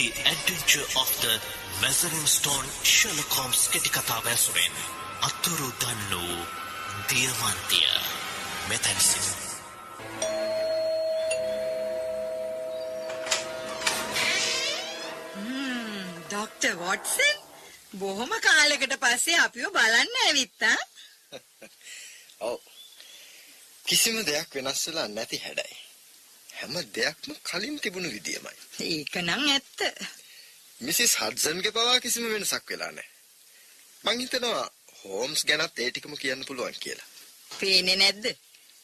The Adventure of the Measuring Stone Sherlock Holmes කෙටි කතාව ඇසුරෙන් අතුරු දන්නු දියමන්තිය මෙතැන් සිට ඩොක්ටර් වොට්සන් බොහොම කාලෙකට පස්සේ අපිව බලන්න ඇවිත්තා. ඔව්. කිසිම දෙයක් වෙනස් වෙලා නැති හැඩයි. හැම දෙයක්ම කලින් තිබුණු විදියමයි. ඒක නම් ඇත්ත. මිසිස් හඩ්සන්ගේ පවා කිසිම වෙනසක් වෙලා නැහැ. මං හිතනවා හෝම්ස් ගැනත් ඒ ටිකම කියන්න පුළුවන් කියලා. පේන්නේ නැද්ද?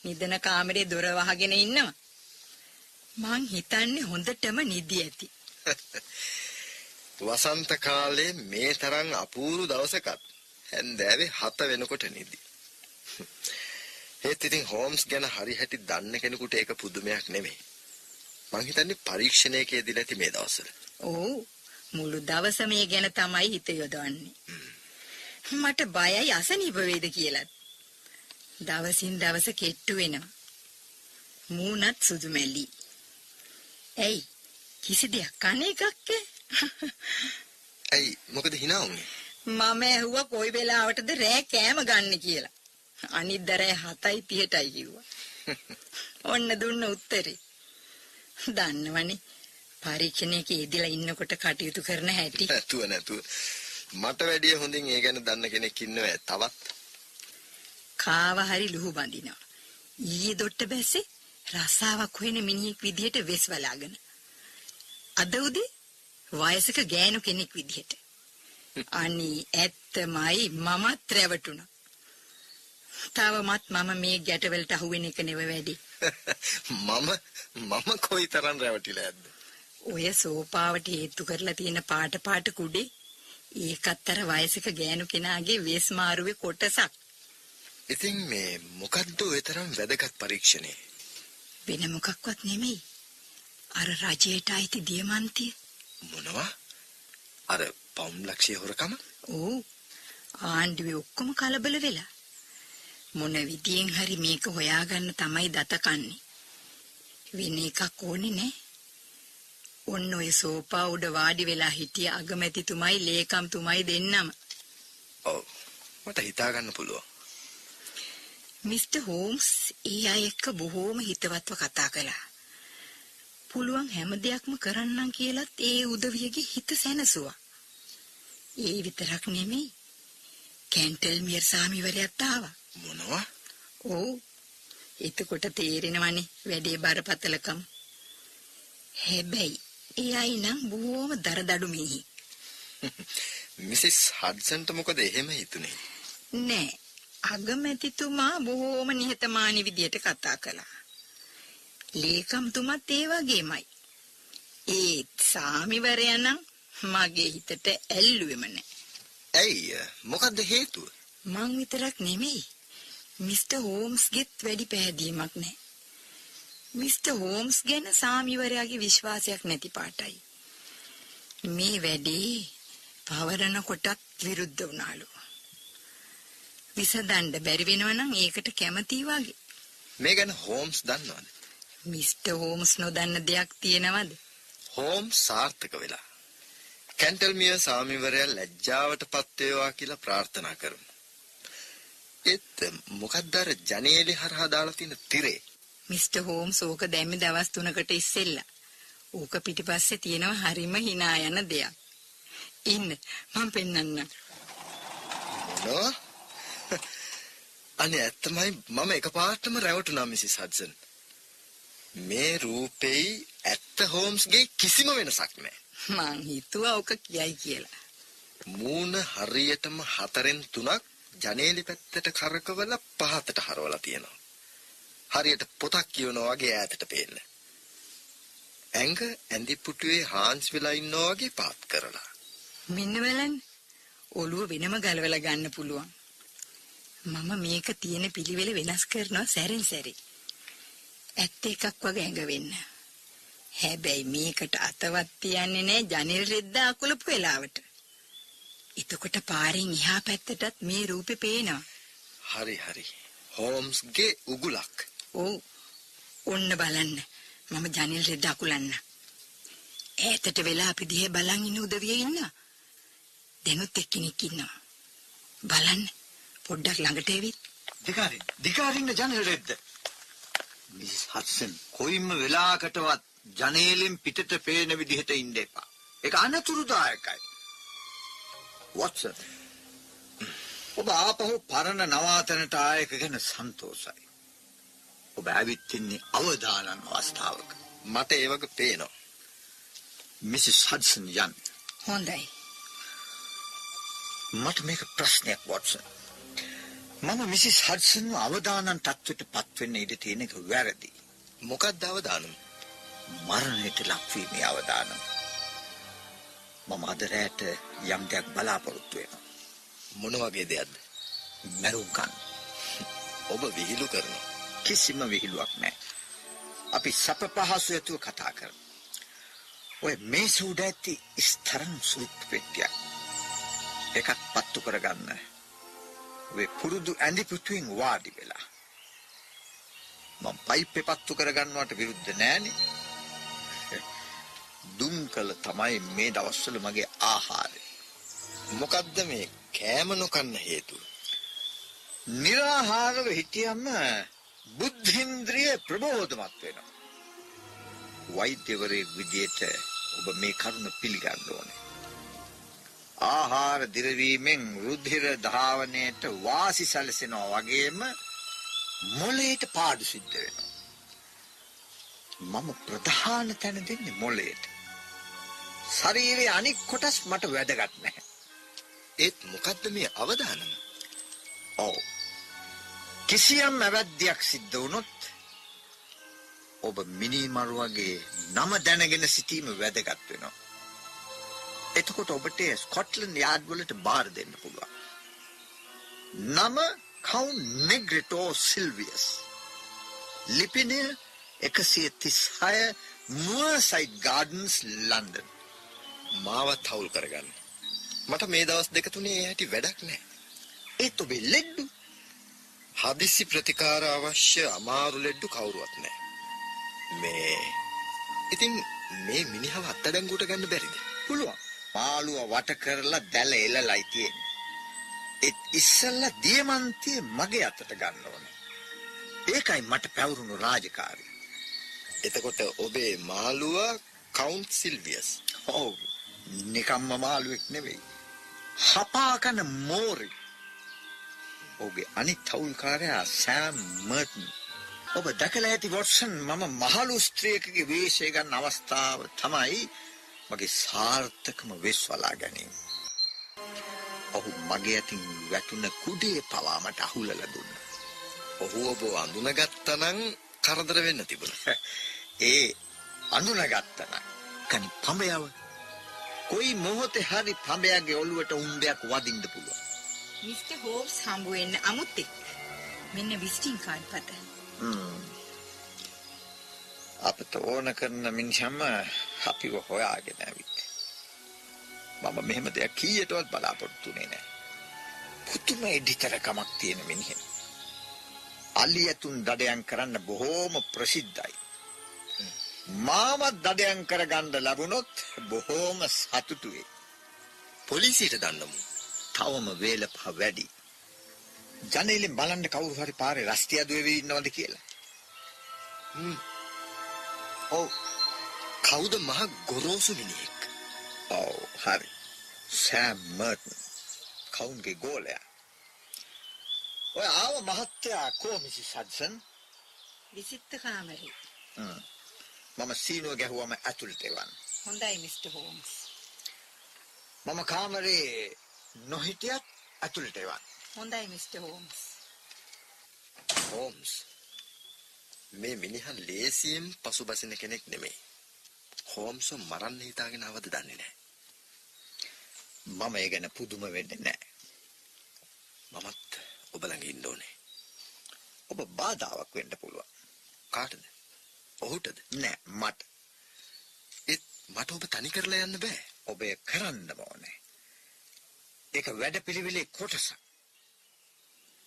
නිදන කාමරේ දොර වහගෙන ඉන්නවා. මං හිතන්නේ හොඳටම නිදි ඇති. වසන්ත කාලේ මේ තරම් අපූරු දවසකත් හැන්දෑවේ 7 වෙනකොට නිදි. ඒත් ඉතින් හෝම්ස් ගැන හරි හැටි දන්න කෙනෙකුට ඒක පුදුමයක් නෙමෙයි. මං හිතන්නේ පරීක්ෂණයකදී නැති මේ දවස්වල. ඔව් මුළු දවසම මේ ගැන තමයි හිත යොදවන්නේ. මට බයයි අසනීප වේද කියලාත්. දවසින් දවස කෙට්ටු වෙනවා. මූණත් සුදු මැලි. ඇයි කිසි දෙයක් කන එකක් ඇයි මොකද hina වුනේ? මම ඇහුවා කොයි වෙලාවටද රෑ කෑම ගන්න කියලා. අනිත් දරේ 7:30ටයි කිව්වා. ඔන්න දුන්න උත්තරේ. දන්නවනේ පරීක්ෂණයක යෙදලා ඉන්නකොට කටයුතු කරන හැටි. නැතුව නැතුව. මට වැඩිය හොඳින් ඒ ගැන දන්න කෙනෙක් ඉන්නවා තවත්. කාව හරි ලුහු බඳිනවා. ඊයේ දොට්ට බැස්සේ රස්සාවක් හොයන මිනිහෙක් විදිහට වෙස් වලාගෙන. අද උදේ වයසක ගෑනු කෙනෙක් විදිහට. අනී ඇත්තමයි මමත් රැවටුණා. තවමත් මම මේ ගැටවලට අහුවෙන එක නෙව වැඩි. මම මම කොයිතරම් රැවටිලා ඇද්ද? ඔය සෝපාවට හේතු කරලා තියෙන පාට පාට කුඩේ ඒකත් අර වයසක ගෑනු කෙනාගේ වෙස් මාරුවේ කොටසක්. ඉතින් මේ මොකද්ද ඔය තරම් වැදගත් පරීක්ෂණේ? වෙන මොකක්වත් නෙමෙයි. අර රජයට අයිති දියමන්තිය. මොනවා? අර පවුම් ලක්ෂය හොරකම? ඔව්. ආණ්ඩුවේ ඔක්කොම කලබල වෙලා. මොන විදියෙන් හරි මේක හොයාගන්න තමයි දත කන්නේ. වෙන එකක් ඕනේ නෑ. ඔන්න ඔය සෝපා උඩ වාඩි වෙලා හිටිය අගමැතිතුමයි ලේකම්තුමයි දෙන්නම. ඔව්. මට හිතා ගන්න පුළුවන්. මිස්ටර් හෝම්ස් ඒ අය එක්ක බොහෝම හිතවත්ව කතා කළා. පුළුවන් හැම දෙයක්ම කරන්නම් කියලත් ඒ උදවියගේ හිත සැනසුවා. ඒ විතරක් නෙමෙයි. කැන්ටල් මියර් සාමිවරයත් ආවා. මොනවා? ඔව්. එතකොට තේරෙනවනේ වැඩේ බරපතලකම. හැබැයි අය නම් බොහොම දරදඩු මිනිහි. මිසිස් හඩ්සන්ට මොකද එහෙම හිතුනේ? නෑ. අගමැතිතුමා බොහෝම නිහතමානී විදියට කතා කළා. ලේකම්තුමත් ඒ වගේමයි. ඒත් සාමිවරයා නම් මගේ හිතට ඇල්ලුවෙම නෑ. ඇයි මොකද්ද හේතුව? මං විතරක් නෙමෙයි. මිස්ටර් හෝම්ස්ගෙත් වැඩි පැහැදීමක් නෑ. මිස්ටර් හෝම්ස් ගැන සාමිවරයාගේ විශ්වාසයක් නැති පාටයි. මේ වැඩේ පවරන කොටත් විරුද්ධ වුණාලු. විසඳන්න බැරි වෙනවනම් ඒකට කැමතියි වගේ. මේ ගැන හෝම්ස් දන්නවද? මිස්ටර් හෝම්ස් නොදන්න දෙයක් තියෙනවද? හෝම්ස් සාර්ථක වෙලා. කැන්ටල්මිය සාමිවරයා ලැජ්ජාවටපත් වේවා කියලා ප්‍රාර්ථනා කරමු. ඒත් මොකක්ද අර ජනේලෙ හරහා දාලා තියෙන තිරේ? මිස්ටර් හෝම්ස් ඕක දැම්මේ දවස් 3කට ඉස්සෙල්ලා. ඕක පිටිපස්සේ තියෙනවා හරිම hina යන දෙයක්. ඉන්න මම පෙන්නන්නම්. මොනවා? අනේ ඇත්තමයි මම එකපාරටම රැවටුණා මිසිස් හඩ්සන්. මේ රූපෙයි ඇත්ත හෝම්ස්ගේ කිසිම වෙනසක් නැහැ. මං හිතුවා ඕක කියයි කියලා. මූණ හරියටම හතරෙන් තුනක් ජනේලි පැත්තට කරකවලා පහතට හරවලා තියෙනවා. හරියට පොතක් කියවනවා වගේ ඈතට පේන්න. ඇඟ ඇඳි පුටුවේ හාන්ස් වෙලා ඉන්නවා වගේ පාත් කරලා. මෙන්න බලන්න. ඔළුව වෙනම ගලවලා ගන්න පුළුවන්. මම මේක තියෙන පිළිවෙල වෙනස් කරනවා සැරෙන් සැරේ. ඇත්ත එකක් වගේ ඇඟ වෙන්න. හැබැයි මේකට අතවත් තියන්නේ නැහැ ජනෙල් රෙද්ද අකුලපු වෙලාවට. එතකොට පාරෙන් එහා පැත්තටත් මේ රූපේ පේනවා. හරි හරි. හෝම්ස්ගේ උගුලක්. ඔව්. ඔන්න බලන්න. මම ජනෙල් රෙද්ද අකුලන්න. ඈතට වෙලා අපි දිහා බලන් ඉන්න උදවිය ඉන්න. දැනුත් එක්කෙනෙක් ඉන්නවා. බලන්න පොඩ්ඩක් ළඟට ඇවිත් දිකාරින් දිකාරින්න ජනේලෙද්ද මිස් හත්සන් කොයිම වෙලාකටවත් ජනේලෙන් පිටට පේන විදිහට ඉන්න එපා ඒක අනතුරුදායකයි වොට්සන් ඔබ ආපහු පරණ නවාතනට ආයක ගැන සන්තෝසයි ඔබ ඇවිත් ඉන්නේ අවදානන් අවස්ථාවක මට ඒ වගේ පේනවා. මිසිස් හඩ්සන් යන්න හොඳයි. මට මේක ප්‍රශ්නයක් වොට්සන් මම මිසිස් හඩ්සන්ව අවදානන් තත්ත්වයට පත්වෙන්න ඉඩ තියෙන එක වැරදි මොකක්ද අවදානම්? මරණයට ලක්වීමේ අවදානම. මම අද රෑට යම් දෙයක් බලාපොරොත්තු වෙනවා. මොන වගේ දෙයක්ද? මැරුම්කන් ඔබ විහිළු කරනවා. කිසිම විහිළුවක් නැහැ. අපි සප පහසු ඇතුව කතා කරමු. ඔය මේ සූඩ ඇති ස්තරම් සුරුත් පෙට්ටියක්. එකක් පත්තු කරගන්න. ඔය පුරුදු ඇඳි පුටුවෙන් වාඩි වෙලා. මම පයිප් එක පත්තු කරගන්නවට විරුද්ධ නෑනේ. දුම් කළ තමයි මේ දවස්වල මගේ ආහාරය. මොකද්ද මේ කෑම නොකන්න හේතුව? නිරාහාරව හිටියම බුද්ධින්ද්‍රිය ප්‍රබෝධමත් වෙනවා. වෛද්‍යවරයෙක් විදියට ඔබ මේ කරුණ පිළිගන්න ඕනේ. ආහාර දිරවීමෙන් රුධිර ධාවනයට වාසි සැලසෙනවා වගේම මොළයට පාඩු සිද්ධ වෙනවා. මම ප්‍රධාන තැන දෙන්නේ මොළයට. ශරීරයේ අනික් කොටස් මට වැදගත් නැහැ. ඒත් මොකද්ද මේ අවදානම? ඔව්. කිසියම් ඇවැද්දයක් සිද්ධ වුණොත් ඔබ මිනිමරු වගේ නම දැනගෙන සිටීම වැදගත් වෙනවා. එතකොට ඔබට ස්කොට්ලන්ඩ් යාඩ් වලට බාර දෙන්න පුළුවන්. නම කවුන් නෙග්‍රටෝ සිල්වියස්. ලිපිනය එකසිය තිස්හය මුවසයිඩ් ගාඩන්ස් ලන්ඩන්. මාවත් හවුල් කරගන්න. මට මේ දවස් දෙක තුනේ හැටි වැඩක් නැහැ. ඒත් ඔබේ ලෙඩ්ඩු හදිසි ප්‍රතිකාර අවශ්‍ය අමාරු ලෙඩ්ඩු කවුරුවත් නැහැ. මේ ඉතින් මේ මිනිහව අත්අඩංගුවට ගන්න බැරිද? පුළුවන්. මාළුව වට කරලා දැල එලලයි තියෙන්නේ. ඒත් ඉස්සල්ලා දියමන්තිය මගේ අතට ගන්න ඕනේ. ඒකයි මට පැවරුණු රාජකාරිය. එතකොට ඔබේ මාළුවා කවුන්ට් සිල්වියස්. ඔව්. නිකම්ම මාළුවෙක් නෙවෙයි. හපාකන මෝරි. ඔහුගේ අනිත් තවුල්කාරයා සෑම් මර්ටන්. ඔබ දැකලා ඇති වොට්සන් මම මහලු ස්ත්‍රියකගේ වේශය ගන්න අවස්ථාව තමයි මගේ සාර්ථකම වෙස්වලා ගැනීම. ඔහු මගේ අතින් වැටුන කුඩේ පවා මට අහුලලා දුන්නා. ඔහු ඔබ අඳුනගත්තා නම් කරදර වෙන්න තිබුණා. ඒ අඳුනගත්තන කනි පඹයව කොයි මොහොතේ හරි පඹයාගේ ඔළුවට උම්බයක් වදින්න පුළුවන්. මිස්ටර් හෝබ්ස් හම්බ වෙන්න අමුත් එක්ක. මෙන්න විසිටින් කාඩ් පත. අපට ඕන කරන මිනිහම අපිව හොයාගෙන ඇවිත්. මම මෙහෙම දෙයක් කීයටවත් බලාපොරොත්තු වෙන්නේ නැහැ. පුදුම එඩිතරකමක් තියෙන මිනිහෙක්. අලි ඇතුන් දඩයන් කරන්න බොහෝම ප්‍රසිද්ධයි. මාවත් දඩයන් කරගන්න ලැබුණොත් බොහෝම සතුටු වෙයි. පොලිසියට දන්නමු. තවම වේල පහ වැඩි. ජනේලෙන් බලන්න කවුරු හරි පාරේ රස්තිය දුවේ ඉන්නවද කියලා. හ්ම්. ඔව්. කවුද මහ ගොරෝසු මිනිහෙක්? ඔව් හරි. Sam Merton. කවුන්ගේ ගෝලයා. ඔය ආව මහත්තයා කෝ මිසිස් හඩ්සන්? විසිත්ත කාමරේ. හ්ම්. මම සීනුව ගැහුවම ඇතුළට එවන්න. හොඳයි මිස්ටර් හෝම්ස්. මම කාමරේ නොහිටියත් ඇතුළට එවන්න. හොඳයි මිස්ටර් හෝම්ස්. හෝම්ස්. මේ මිනිහා ලේසියෙන් පසුබසින කෙනෙක් නෙමෙයි. හෝම්ස් මරන්න හිතාගෙන ආවද දන්නේ නැහැ. මම ඒ ගැන පුදුම වෙන්නේ නැහැ. මමත් ඔබ ළඟ ඉන්න ඕනේ. ඔබ බාධාවක් වෙන්න පුළුවන්. කාටද? ඔහුටද? නෑ මට. ඒත් මට ඔබ තනි කරලා යන්න බෑ. ඔබ කරන්න ඕනේ. ඒක වැඩපිළිවෙලේ කොටසක්.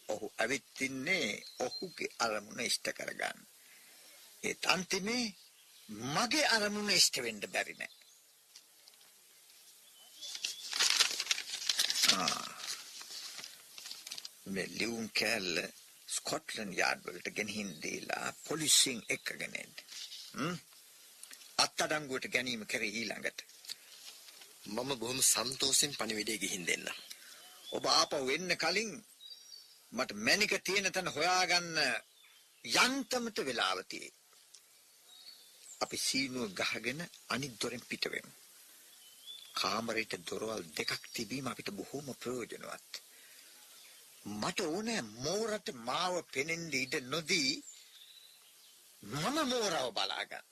ඔහු ඇවිත් ඉන්නේ ඔහුගේ අරමුණ ඉෂ්ට කරගන්න. ඒත් අන්තිමේ මගේ අරමුණ ඉෂ්ට වෙන්න බැරි නෑ. ආ. මේ ලියුම් කැල්ල ස්කොට්ලන් යාඩ් වලට ගෙනහින් දීලා පොලිසියෙන් එක්කගෙන එන්න. අත්අඩංගුවට ගැනීම කරේ ඊළඟට. මම බොහොම සන්තෝෂෙන් පණිවිඩය ගිහින් දෙන්න. ඔබ ආපහු එන්න කලින් මට මැනික තියෙන තැන හොයාගන්න යන්තමට වෙලාව. අපි සීනුව ගහගෙන අනිත් දොරෙන් පිට වෙමු. කාමරයට දොරවල් දෙකක් තිබීම අපිට බොහොම ප්‍රයෝජනවත්. මට ඕනෑ මෝරට මාව පෙනෙන්න ඉඩ නොදී මම මෝරව බලාගන්න.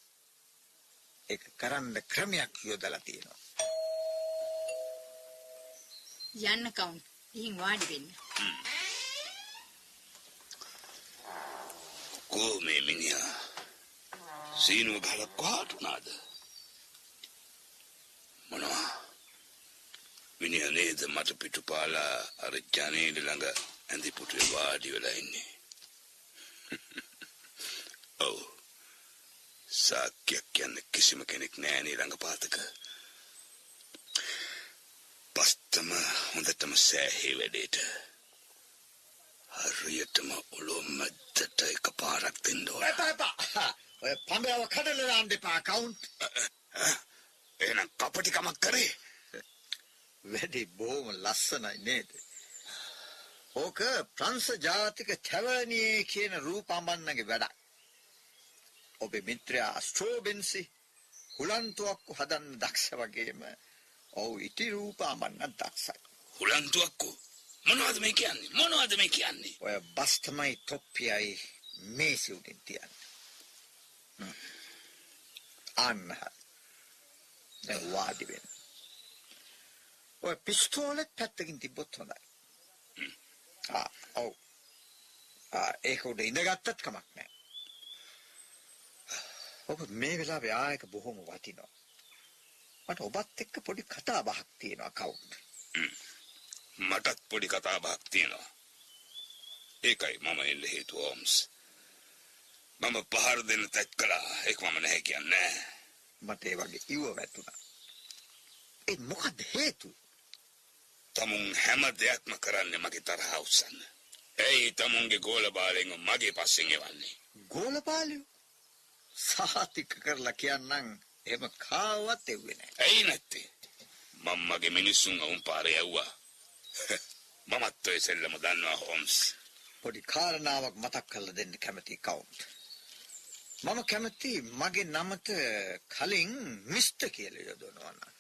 ඒක කරන්න ක්‍රමයක් යොදලා තියෙනවා. යන්න කවුන්ට්. ඉහින් වාඩි වෙන්න. කෝ මේ මිනිහා සීනුව ගහලා කොහාට උනාද මොනවා මිනිහා නේද මට පිටුපාලා අර ජනේල ළඟ ඇඳි පුටුවේ වාඩි වෙලා ඉන්නේ ඔව් සාක්‍යයක් කියන්න කිසිම කෙනෙක් නෑ නේ ළඟපාතක පස්තම හොඳටම සෑහේ වැඩේට හරියටම ඔලොව මැද්දට එකපාරක් දෙන්න ඕන. එපා එපා. ඔය පඹයව කඩලා දාන්න එපා කවුන්ට්. එහෙනම් කපටිකමක් කරේ. වැඩි බොහොම ලස්සනයි නේද? ඕක ප්‍රංශ ජාතික තැවනියේ කියන රූපමන්නගේ වැඩක්. ඔබේ මිත්‍රයා ස්ට්‍රෝබෙන්සි හුලන්තුවක්කු හදන්න දක්ෂ වගේම ඔව් ඉටි රූපමන්න දක්ෂයි. හුලන්තුවක්කෝ මොනවද මේ කියන්නේ? මොනවද මේ කියන්නේ? ඔය බස් තමයි තොප්පියයි මේසි උඩින් තියන්නේ. අන්න. දැන් වාඩි වෙන්න. ඔය පිස්තෝලෙත් පැත්තකින් තිබ්බොත් හොඳයි. ආ ඔව්. ආ ඒක උඩ ඉඳගත්තත් කමක් නැහැ. ඔබ මේ වෙලාවේ ආයක බොහොම වටිනවා. මට ඔබත් එක්ක පොඩි කතා බහක් තියෙනවා කවුන්ට්. මටත් පොඩි කතා බහක් තියෙනවා. ඒකයි මම එල්ල හේතුව ඕම්ස්. මම පහර දෙන්න තැත් කළා. ඒක මම නැහැ කියන්නේ. මට ඒ වගේ ඉව වැටුණා. ඒ මොකද හේතුව? තමුන් හැම දෙයක්ම කරන්නේ මගේ තරහ උස්සන්න. ඇයි තමුන්ගේ ගෝල බාලෙන් මගේ පස්සෙන් එවන්නේ? ගෝලපාලියෝ සාතික කරලා කියන්නම් එහෙම කාවත් එව්වේ නැහැ. ඇයි නැත්තේ? මම මගේ මිනිස්සුන් අවුන් පාරේ ඇව්වා. මමත් ඔය සෙල්ලම දන්නවා හෝම්ස්. පොඩි කාරණාවක් මතක් කරලා දෙන්න කැමති කවුන්ට්. මම කැමති මගේ නමට කලින් මිස්ටර් කියලා යොදවනවා නම්.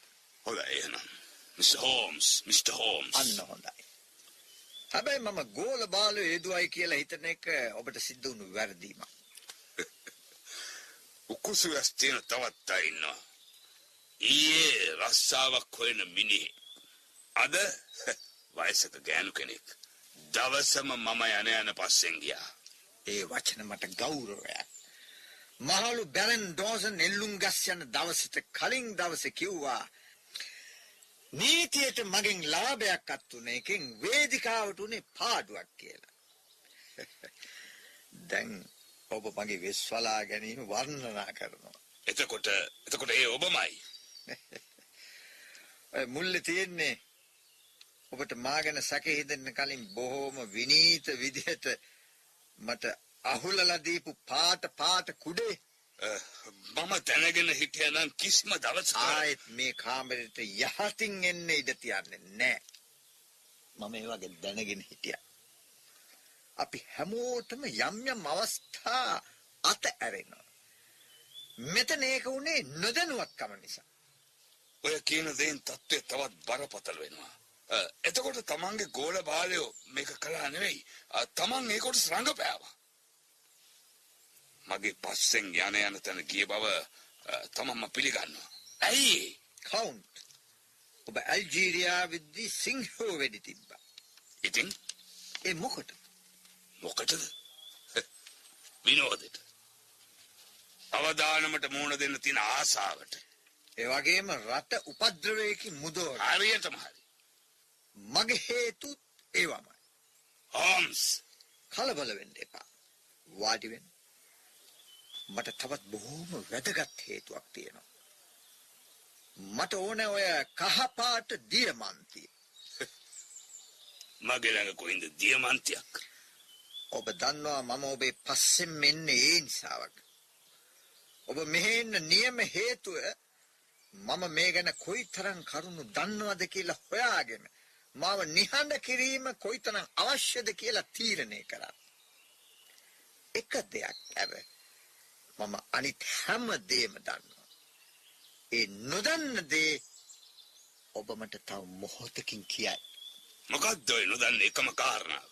හොඳයි එහෙනම්. Mister Holmes, mister Holmes. අන්න හොඳයි. හැබැයි මම ගෝල බාලෝ හේදුවයි කියලා හිතන එක ඔබට සිද්ධ වුණු වැරදීමක්. උකුසුවස් තියෙන තවත් අය ඉන්නවා. ඊයේ රස්සාවක් හොයන මිනිහෙ. අද වයසක ගෑනු කෙනෙක්. දවසම මම යන යන පස්සෙන් ගියා. ඒ වචන මට ගෞරවයක්. මහලු බැරන් ඩෝසන් එල්ලුම් ගස් යන දවසට කලින් දවසේ කිව්වා නීතියට මගෙන් ලාභයක් අත්තුන එකෙන් වේදිකාවට උනේ පාඩුවක් කියලා. දැන් ඔබ මගේ වෙස්වලා ගැනීම වර්ණනා කරනවා. එතකොට එතකොට ඒ ඔබමයි. මුල්ලේ තියෙන්නේ ඔබට මා ගැන සැක හිතෙන්න කලින් බොහෝම විනීත විදිහට මට අහුලලා දීපු පාට පාට කුඩේ මම දැනගෙන හිටියනම් කිසිම දවසක ආයෙත් මේ කාමරෙට යහතින් එන්න ඉඩ තියන්නේ නැහැ. මම ඒ වගේ දැනගෙන හිටියා. අපි හැමෝටම යම් යම් අවස්ථා අත ඇරෙනවා. මෙතන ඒක උනේ නොදැනුවත්කම නිසා. ඔය කියන දේෙන් තත්ත්වය තවත් බරපතල වෙනවා. එතකොට තමන්ගේ ගෝල බාලයෝ මේක කළා නෙවෙයි. තමන් ඒකොට රඟපෑවා. මගේ පස්සෙන් යන යන තැන ගිය බව අ, තමන්ම පිළිගන්නවා. ඇයි? කවුන්ට්. ඔබ ඇල්ජීරියාවෙද්දී සිංහෝ වෙඩි තිබ්බා. ඉතින් ඒ මොකටද? මොකටද? විනෝදෙට. අවදානමට මුහුණ දෙන්න තියෙන ආසාවට. ඒ වගේම රට උපද්‍රවයකින් මුදවන. හරියටම හරි. මගේ හේතුත් ඒවමයි. හෝම්ස් කලබල වෙන්න එපා. වාඩි වෙන්න. මට තවත් බොහෝම වැදගත් හේතුවක් තියෙනවා. මට ඕන ඔය කහපාට දියමන්තිය. මගේ ළඟ කොයින්ද දියමන්තියක්. ඔබ දන්නවා මම ඔබේ පස්සෙන් මෙන්නේ ඒ නිසාවක්. ඔබ මෙහෙන්න නියම හේතුව මම මේ ගැන කොයිතරම් කරුණු දන්නවද කියලා හොයාගෙන මාව නිහඬ කිරීම කොයිතරම් අවශ්‍යද කියලා තීරණය කරා. එක දෙයක් ඇව මම අනිත් හැම දේම දන්නවා. ඒ නොදන්න දේ ඔබ මට තව මොහොතකින් කියයි. මොකක්ද ඔය නොදන්න එකම කාරණාව.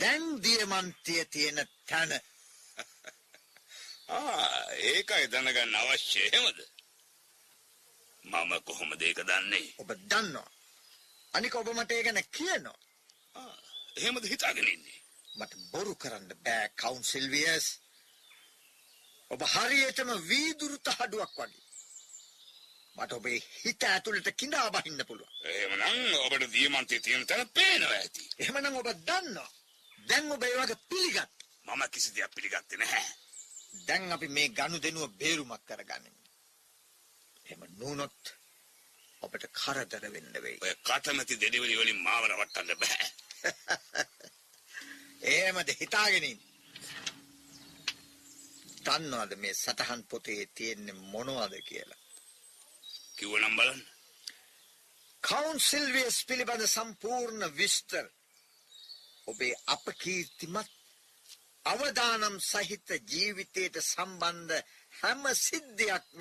දැන් දියමන්තිය තියෙන තැන ආ ඒකයි දැනගන්න අවශ්‍ය එහෙමද? මම කොහොමද ඒක දන්නේ? ඔබ දන්නවා. අනික ඔබ මට ඒ ගැන කියනවා. ආ එහෙමද හිතාගෙන ඉන්නේ? මට බොරු කරන්න බෑ කවුන්සිල් වියස්. ඔබ හරියටම වීදුරු තහඩුවක් වගේ. මට ඔබේ හිත ඇතුළට කිඳා බහින්න පුළුවන්. එහෙමනම් ඔබට දියමන්තිය තියෙන තැන පේනවා ඇති. එහෙමනම් ඔබ දන්නවා. දැන් ඔබ ඒ වගේ පිළිගත්. මම කිසි දෙයක් පිළිගත්තේ නැහැ. දැන් අපි මේ ගනුදෙනුව බේරුමක් කරගනිමු. එහෙම නුනොත් ඔබට කරදර වෙන්න වෙයි. ඔය කටමැති දෙඩිවලි වලින් මාව රවට්ටන්න බෑ. එහෙමද හිතාගෙන ඉන්නේ. දන්නවද මේ සටහන් පොතේ තියෙන්නේ මොනවද කියලා? කිව්වනම් බලන්න. කවුන්සිල්වියස් පිළිබඳ සම්පූර්ණ විස්තර ඔබේ අපකීර්තිමත් අවදානම් සහිත ජීවිතයට සම්බන්ධ හැම සිද්ධියක්ම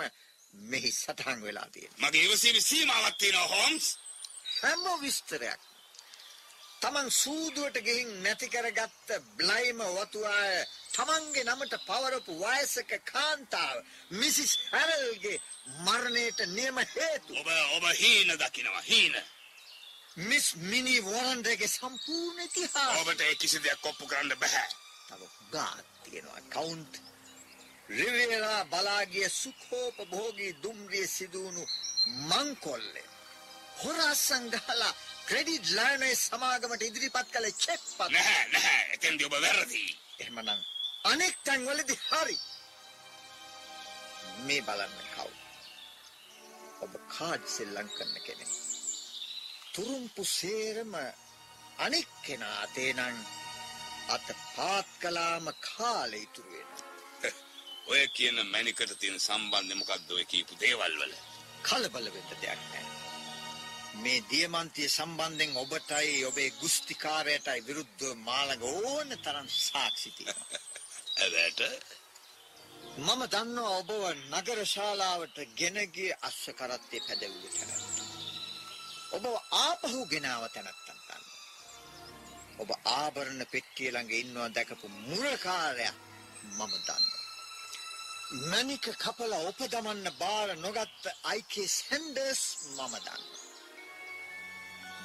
මෙහි සටහන් වෙලා තියෙනවා. මගේ ඉවසීමේ සීමාවක් තියෙනවා හෝම්ස්. හැම විස්තරයක් තමන් සූදුවට ගිහින් නැති කරගත්ත බ්ලයිම වතුආය තමන්ගේ නමට පවරපු වයසක කාන්තාව මිසිස් හැරල්ගේ මරණයට නියම හේතු ඔබ ඔබ හීන දකිනවා හීන. මිස් මිනි වොරන්ඩගේ සම්පූර්ණ ඉතිහාස ඔබට ඒ කිසි දෙයක් ඔප්පු කරන්න බෑ. තව ගාත් තියෙනවා කවුන්ට් රිවේරා බලාගිය සුඛෝපභෝගී දුම්රිය සිදුවුණු මංකොල්ලේ හොරා සංගහලා ක්‍රෙඩිට් ලයනේ සමාගමට ඉදිරිපත් කළ චෙක් පත් නැහැ නැහැ එතෙන්දී ඔබ වැරදි. එහෙමනම් අනෙක් තැන්වලදී හරි. මේ බලන්න කවු ඔබ කාඩ් සෙල්ලම් කරන කෙනෙක්. තුරුම්පු සේරම අනෙක් කෙනා අතේ නම් අත පාත් කලාම කාලේ ඉතුරු වෙනවා. ඔය කියන මැනිකට තියෙන සම්බන්ධය මොකක්ද ඔය කියපු දේවල් වල? කලබල වෙන්න දෙයක් නැහැ. මේ දියමන්තිය සම්බන්ධයෙන් ඔබටයි ඔබේ ගුස්තිකාරයටයි විරුද්ධව මාළඟ ඕන තරම් සාක්ෂි තියෙනවා ඇවැට මම දන්නවා ඔබව නගර ශාලාවට ගෙන ගිය අස්ස කරත්තේ පැදවූ තැනැත්ත. ඔබ ආපහු ගෙනාව තැනැත්තන් දන්නවා. ඔබ ආභරණ පෙට්ටිය ළඟ ඉන්නවා දැකපු මුරකාරයා මම දන්නවා. මැනික කපලා උපදමන්න බාර නොගත්ත අයිකේ සැන්ඩර්ස් මම දන්නවා.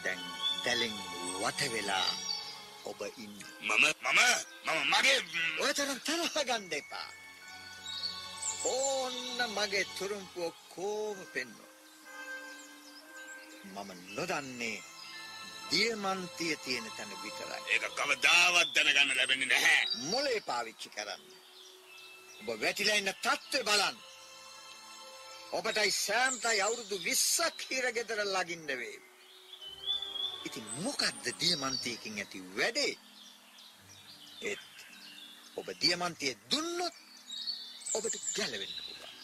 දැන් දැලෙන් වට වෙලා ඔබ ඉන්න. මම මම මම මගේ ඔය තරම් තරහ ගන්න එපා. ඕන්න මගේ තුරුම්පු ඔක්කෝම පෙන්වුවා. මම නොදන්නේ දියමන්තිය තියෙන තැන විතරයි. ඒක කවදාවත් දැනගන්න ලැබෙන්නේ නැහැ. මොලේ පාවිච්චි කරන්න. ඔබ වැටිලා ඉන්න තත්ත්වය බලන්න. ඔබටයි සෑම්ටයි අවුරුදු 20ක් හිරගෙදර ළඟින්න වේ. ඉතින් මොකද්ද දියමන්තියකින් ඇති වැඩේ? ඒත් ඔබ දියමන්තිය දුන්නොත් ඔබට ගැලවෙන්න පුළුවන්.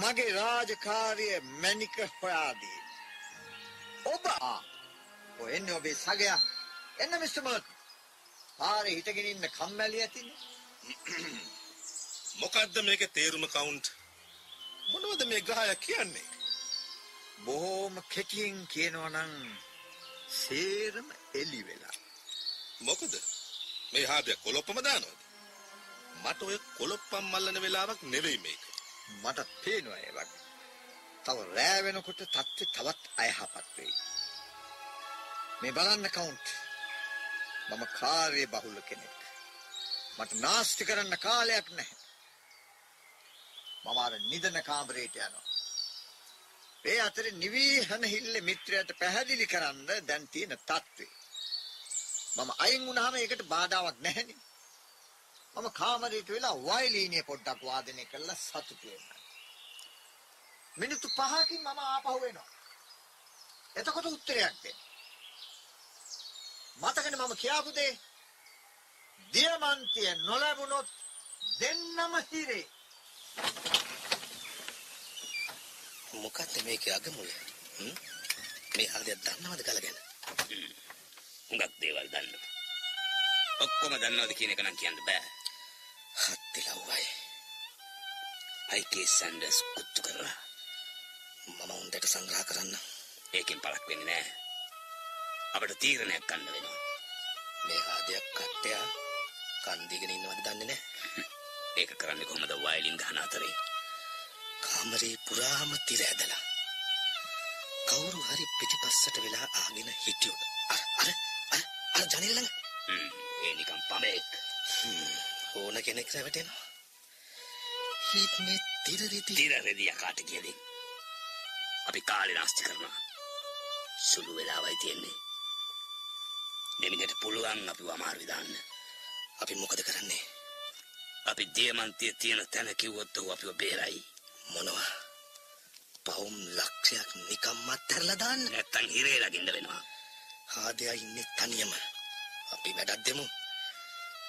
මගේ රාජකාරිය මැනික හොයාදී. ඔබ ආ ඔය එන්නේ ඔබේ සගයා. එන්න මිස්ටර් මර්ට්. පාරේ හිටගෙන ඉන්න කම්මැලි ඇතිනේ. මොකක්ද මේක තේරුම කවුන්ට් මොනවද මේ ග්‍රහය කියන්නේ බොහෝම කෙටියෙන් කියනවා නම් සේරම එලි වෙලා. මොකද මේ හාදය කොලොප්පම දානවද මට ඔය කොලොප්පම් මල්ලන වෙලාවක් නෙවෙයි මේක මට පේනවා ඒ වගේ. තව රෑ වෙනකොට තත්ත්වය තවත් අයහපත් වෙයි. මේ බලන්න කවුන්ට්. මම කාර්ය බහුල කෙනෙක්. මට නාස්ති කරන්න කාලයක් නැහැ. මම අර නිදන කාමරේට යනවා. ඒ අතරේ නිවිහන හිල්ල මිත්‍රයාට පැහැදිලි කරන්න දැන් තියෙන තත්ත්වය. මම අයින් වුණාම ඒකට බාධාවක් නැහැනේ. මම කාමරේට වෙලා වයලීනිය පොඩ්ඩක් වාදනය කරලා සතුටු වෙනවා. මිනිත්තු 5කින් මම ආපහු එනවා. එතකොට උත්තරයක් දෙන්න. මතකනේ මම කියාපු දේ. දියමන්තිය නොලැබුණොත් දෙන්නම හිරේ. මොකක්ද මේකේ අගමුල? මේ හරියට දන්නවද ගල ගැන? හුඟක් දේවල් දන්නවා. ඔක්කොම දන්නවද කියන එක නම් කියන්න බෑ. හත්තිලව්වයි. අයිකේ සැන්ඩර්ස් කුත්තු කරලා මම උන්දට සංග්‍රහ කරන්න. ඒකෙන් පළක් වෙන්නේ නෑ. අපිට තීරණයක් ගන්න වෙනවා. මේ ආදයක් කට්ටයා කන්දිගෙන ඉන්නවද දන්නේ නැහැ. ඒක කරන්නේ කොහොමද වයලින් ගහන අතරේ? කාමරේ පුරාම තිර ඇදලා. කවුරු හරි පිටිපස්සට වෙලා ආගෙන හිටියොත් අර අර අර අර ජනෙල ළඟ ඒ නිකන් පඹෙක්. ඕන කෙනෙක් රැවටෙනවා. හිත් මේ තිර රෙදි තීර රෙදිය කාට කියලින්. අපි කාලේ නාස්ති කරනවා. සුළු වෙලාවයි තියෙන්නේ. දෙමිනට පුළුවන් අපිව අමාරු දාන්න. අපි මොකද කරන්නේ? අපි දියමන්තිය තියෙන තැන කිව්වොත් ඔහු අපිව බේරයි. මොනවා? පවුම් ලක්ෂයක් නිකම්ම අත්හැරලා දාන්න. නැත්තම් හිරේ ලගින්න වෙනවා. ආදයා ඉන්නේ තනියම. අපි වැඩක් දෙමු.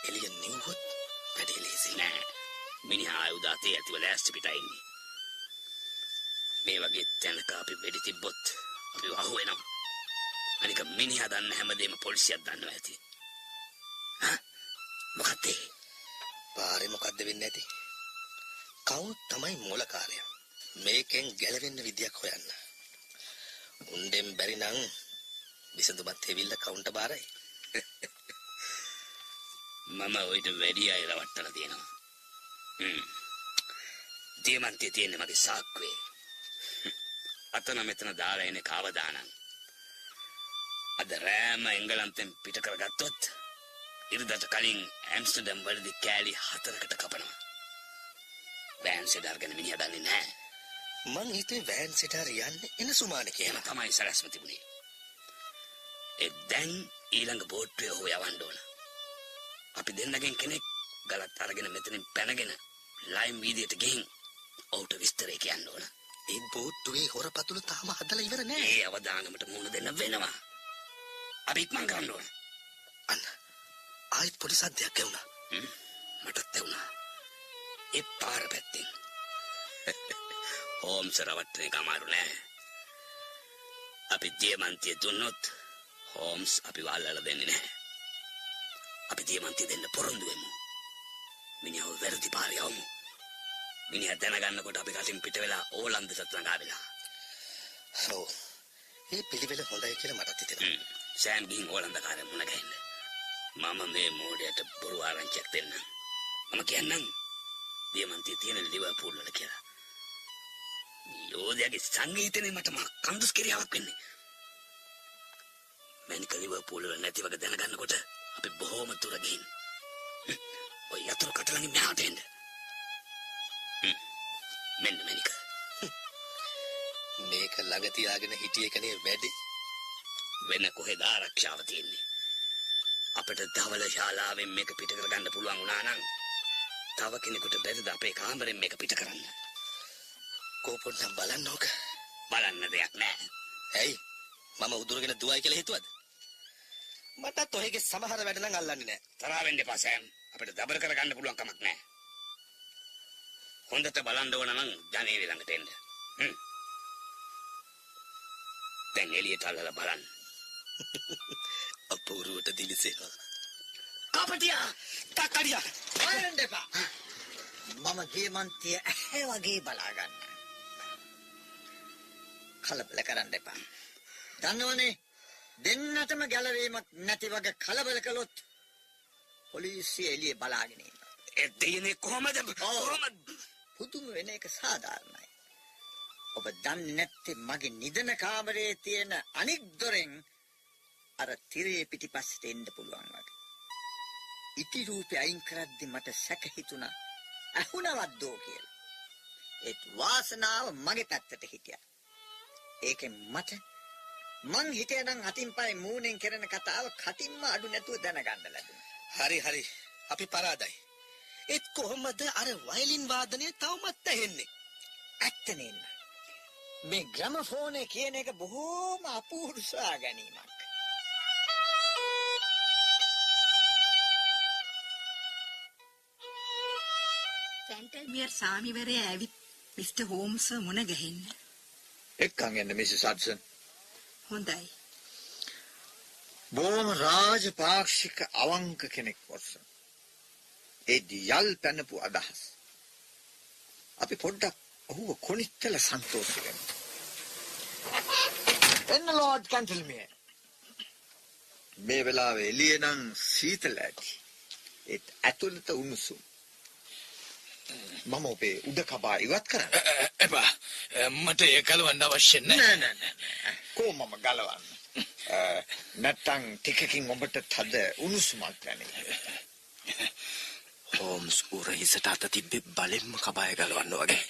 එළිය නිව්වොත් වැඩේ ලේසි නෑ. මිනිහා ආයුධාතේ ඇතිව ලෑස්ති පිටයි ඉන්නේ. මේ වගේ තැනක අපි වෙඩි තිබ්බොත් අපි අහු වෙනවා. අනික මිනිහා දන්න හැමදේම පොලිසියක් දන්නවා ඇති. ඒ? පාරේ මොකද්ද වෙන්නේ නැති? කවුන් තමයි මූලකාරයා? මේකෙන් ගැලවෙන්න විදියක් හොයන්න. උන්ඩෙන් බැරි නම් විසඳුමත් හේවිල්ල කවුන්ට බාරයි. මම ඔයිට වැඩි අය රවට්ටලා තියෙනවා. හ්ම්. දියමන්තිය තියෙන්නේ මගේ සාක්කුවේ. හ්ම්. අතන මෙතන දාලා එන්නේ කවදානම්. අද රෑම එංගලන්තෙන් පිට කරගත්තොත් ඉරිදට කලින් ඇම්ස්ටර්ඩම් වලදී කෑලි හතරකට කපනවා. බෑන්සෙඩ් අරගෙන මිනිහා දන්නේ නැහැ. මං හිතුවේ වෑන් සිටාර යන්නේ එන සුමාන කියලා. තමයි සැලැස්ම තිබුණේ. ඒ දැන් ඊළඟ බෝට්ටුවේ ඔහු යවන්න ඕන. අපි දෙන්නගෙන් කෙනෙක් ගලත් අරගෙන මෙතනින් පැනගෙන ලයිම් වීදියට ගිහින් ඔහුට විස්තරේ කියන්න ඕන. ඒ බෝට්ටුවේ හොරපතුල තාම හදලා ඉවර නෑ. ඒ අවදානමට මුහුණ දෙන්න වෙනවා. අපි ඉක්මන් කරන්න ඕන. අන්න ආයෙත් පොඩි සද්දයක් ඇහුණා. මටත් තේරුණා. ඒ පාර පැත්තෙන්. හෝම්ස් රවට්ටන එක අමාරු නෑ. අපි දියමන්තිය දුන්නොත් හෝම්ස් අපි වල්ලලා දෙන්නේ නැහැ. අපි දියමන්තිය දෙන්න පොරොන්දු වෙමු. මිනිහව වැරදි පාරේ යවමු. මිනිහා දැනගන්නකොට අපි රටින් පිට වෙලා ඕලන්දට ළඟා වෙලා. ඔව්. මේ පිළිවෙල හොඳයි කියලා මටත් හිතෙනවා. සෑම් ගිහින් ඕලන්ද කාරය මුණ ගැහෙන්න. මම මේ මෝඩයට බොරු ආරංචියක් දෙන්නම්. මම කියන්නම් දියමන්තිය තියෙන ලිවර්පූල් වල කියලා. යෝධයාගේ සංගීතනේ මට මහ කන්දස් කිරියාවක් වෙන්නේ. මැනික ලිවර්පූල් වල නැති වගේ දැනගන්නකොට අපි බොහොම දුර ගිහින්. ඔය යතුරු කටලඟින් මෙහාට එන්න. මෙන්න මැනික. මේක ළඟ තියාගෙන හිටිය එකනේ වැඩි. වෙන කොහෙද ආරක්ෂාව තියෙන්නේ? අපිට ධවල ශාලාවෙන් මේක පිට කරගන්න පුළුවන් වුණා නම් තව කෙනෙකුට බැරිද අපේ කාමරෙන් මේක පිට කරන්න? කෝපොන්නම් බලන්න ඕක. බලන්න දෙයක් නැහැ. ඇයි? මම උදුරගෙන දුවයි කියලා හිතුවද? මටත් ඔහෙගේ සමහර වැඩ නම් අල්ලන්නේ නෑ. තරහ වෙන්න එපා සෑම්. අපිට දබර කරගන්න පුළුවන් කමක් නැහැ. හොඳට බලන්න ඕන නම් ජනේලෙ ළඟට එන්න. හ්ම්. දැන් එළියට අල්ලලා බලන්න. අපූරුවට දිලිසෙනවා. කාපටියා! තක්කඩියා! ආයෙත් එපා. මම ජීමන්තිය ඇහැ වගේ බලා ගන්න. කලබල කරන්න එපා. දන්නවනේ දෙන්නටම ගැලවීමක් නැති වගේ කලබල කළොත් පොලිසිය එළියේ බලාගෙන ඉන්නවා. ඒ දෙයනේ කොහමද? කොහමද? පුදුම වෙන එක සාධාරණයි. ඔබ දන්නේ නැත්තේ මගේ නිදන කාමරයේ තියෙන අනික් දොරෙන් අර තිරේ පිටිපස්සට එන්න පුළුවන් වගේ. ඉටි රූපේ අයින් කරද්දි මට සැක හිතුණා. ඇහුණවත් දෝ කියලා. ඒත් වාසනාව මගේ පැත්තට හිටියා. ඒකෙන් මට මං හිතේනම් අතින් පයි මූණෙන් කරන කතාව කටින්ම අඩු නැතුව දැනගන්න ලැබුණා. හරි හරි. අපි පරාදයි. ඒත් කොහොමද අර වයලින් වාදනය තවමත් ඇහෙන්නේ? ඇත්ත නේන්න. මේ ග්‍රැමෆෝනේ කියන එක බොහෝම අපූර්ව ගැනීමක්. කැන්ටල්මියර් සාමිවරයා ඇවිත් මිස්ටර් හෝම්ස් මුණ ගැහෙන්න. එක්කන් එන්න මිසිස් හඩ්සන්. හොඳයි. බොහොම රාජපාක්ෂික අවංක කෙනෙක් වොටසන්. ඒ දියල් පැනපු අදහස්. අපි පොඩ්ඩක් ඔහුව කොනිත්තල සන්තෝෂ වෙමු. එන්න ලෝඩ් කැන්ටල්මියර්. මේ වෙලාවේ එළිය නම් සීතල ඇති. ඒත් ඇතුළත උණුසුම්. මම ඔබේ උඩ කබා ඉවත් කරන්න. එපා මට ඒ ගලවන්න අවශ්‍ය නැහැ. නෑ නෑ නෑ. කොහොමම ගලවන්න. අ, නැත්තම් ටිකකින් ඔබට තද උණුසුමක් දැනෙයි. හෝම්ස් උරහිසට අත තිබ්බෙ බලෙන්ම කබාය ගලවන්න වගේ.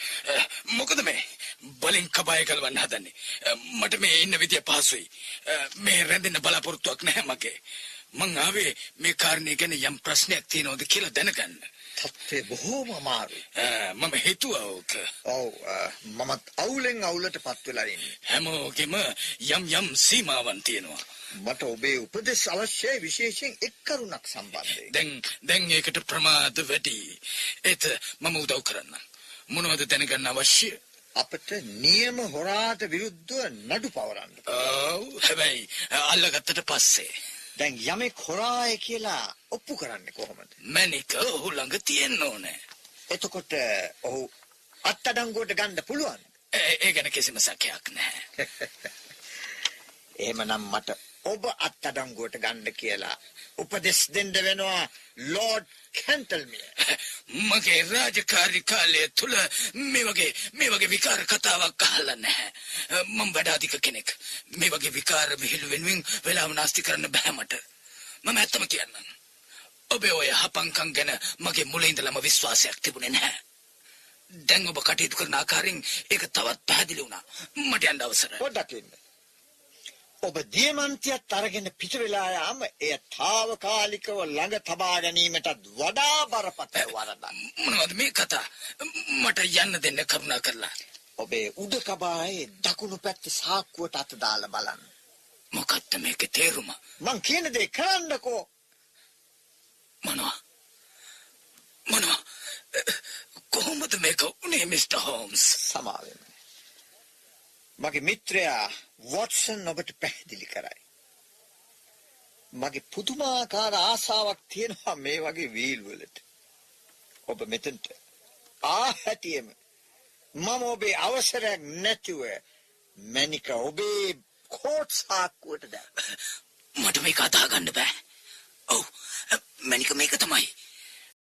මොකද මේ බලින් කබාය ගලවන්න හදන්නේ. මට මේ ඉන්න විදිය පහසුයි. මේ රැඳෙන්න බලාපොරොත්තුවක් නැහැ මගේ. මං ආවේ මේ කාරණේ ගැන යම් ප්‍රශ්නයක් තියෙනවද කියලා දැනගන්න. තත්ත්වය බොහෝම අමාරුයි. මම හිතුවා ඕක. ඔව් මමත් අවුලෙන් අවුලට පත් වෙලා ඉන්නේ. හැමෝගෙම යම් යම් සීමාවන් තියෙනවා. මට ඔබේ උපදෙස් අවශ්‍යයි විශේෂයෙන් එක් කරුණක් සම්බන්ධයෙන්. දැන් දැන් ඒකට ප්‍රමාද වැඩි. ඒත් මම උදව් කරන්න. මොනවද දැනගන්න අවශ්‍ය? අපට නියම හොරාට විරුද්ධව නඩු පවරන්න. ඔව් හැබැයි අල්ලගත්තට පස්සේ දැන් යමෙක් හොරාය කියලා ඔප්පු කරන්නේ කොහොමද? මැනික ඔහු ළඟ තියෙන්න ඕනේ. එතකොට ඔහු අත්අඩංගුවට ගන්න පුළුවන්. ඒ ගැන කිසිම සැකයක් නැහැ. එහෙමනම් මට ඔබ අත්අඩංගුවට ගන්න කියලා උපදෙස් දෙන්න වෙනවා ලෝඩ් කැන්ටල්මියර්. මගේ රාජකාරී කාලය තුල මේ වගේ මේ වගේ විකාර කතාවක් අහලා නැහැ. මම වැඩාධික කෙනෙක්. මේ වගේ විකාර විහිළු වෙනුවෙන් වෙලාව නාස්ති කරන්න බෑ මට. මම ඇත්තම කියන්නම්. ඔබේ ඔය හපංකම් ගැන මගේ මුලින් ඉඳලම විශ්වාසයක් තිබුණේ නැහැ. දැන් ඔබ කටයුතු කරන ආකාරයෙන් ඒක තවත් පැහැදිලි වුණා. මට යන්න අවසරයි. පොඩ්ඩක් ඉන්න. ඔබ දියමන්තියත් අරගෙන පිට වෙලා යාම එය తాවකාලිකව ළඟ තබා ගැනීමටත් වඩා බරපතල වරදක්. මොනවද මේ කතා? මට යන්න දෙන්න කරුණා කරලා. ඔබේ උඩ කබායේ දකුණු පැත්තේ සාක්කුවට අත දාලා බලන්න. මොකක්ද මේකේ තේරුම? මං කියන දේ කරන්නකෝ. මොනවා? මොනවා? කොහොමද මේක උනේ මිස්ටර් හෝම්ස්? සමාවෙන්න. මගේ මිත්‍රයා වොට්සන් ඔබට පැහැදිලි කරයි. මගේ පුදුමාකාර ආසාවක් තියෙනවා මේ වගේ වීල් වලට. ඔබ මෙතනට ආ හැටියෙම මම ඔබේ අවසරයක් නැතුව මැනික ඔබේ කෝට් සාක්කුවට දැම්මා. මට මේක අදා ගන්න බෑ. ඔව් මැනික මේක තමයි.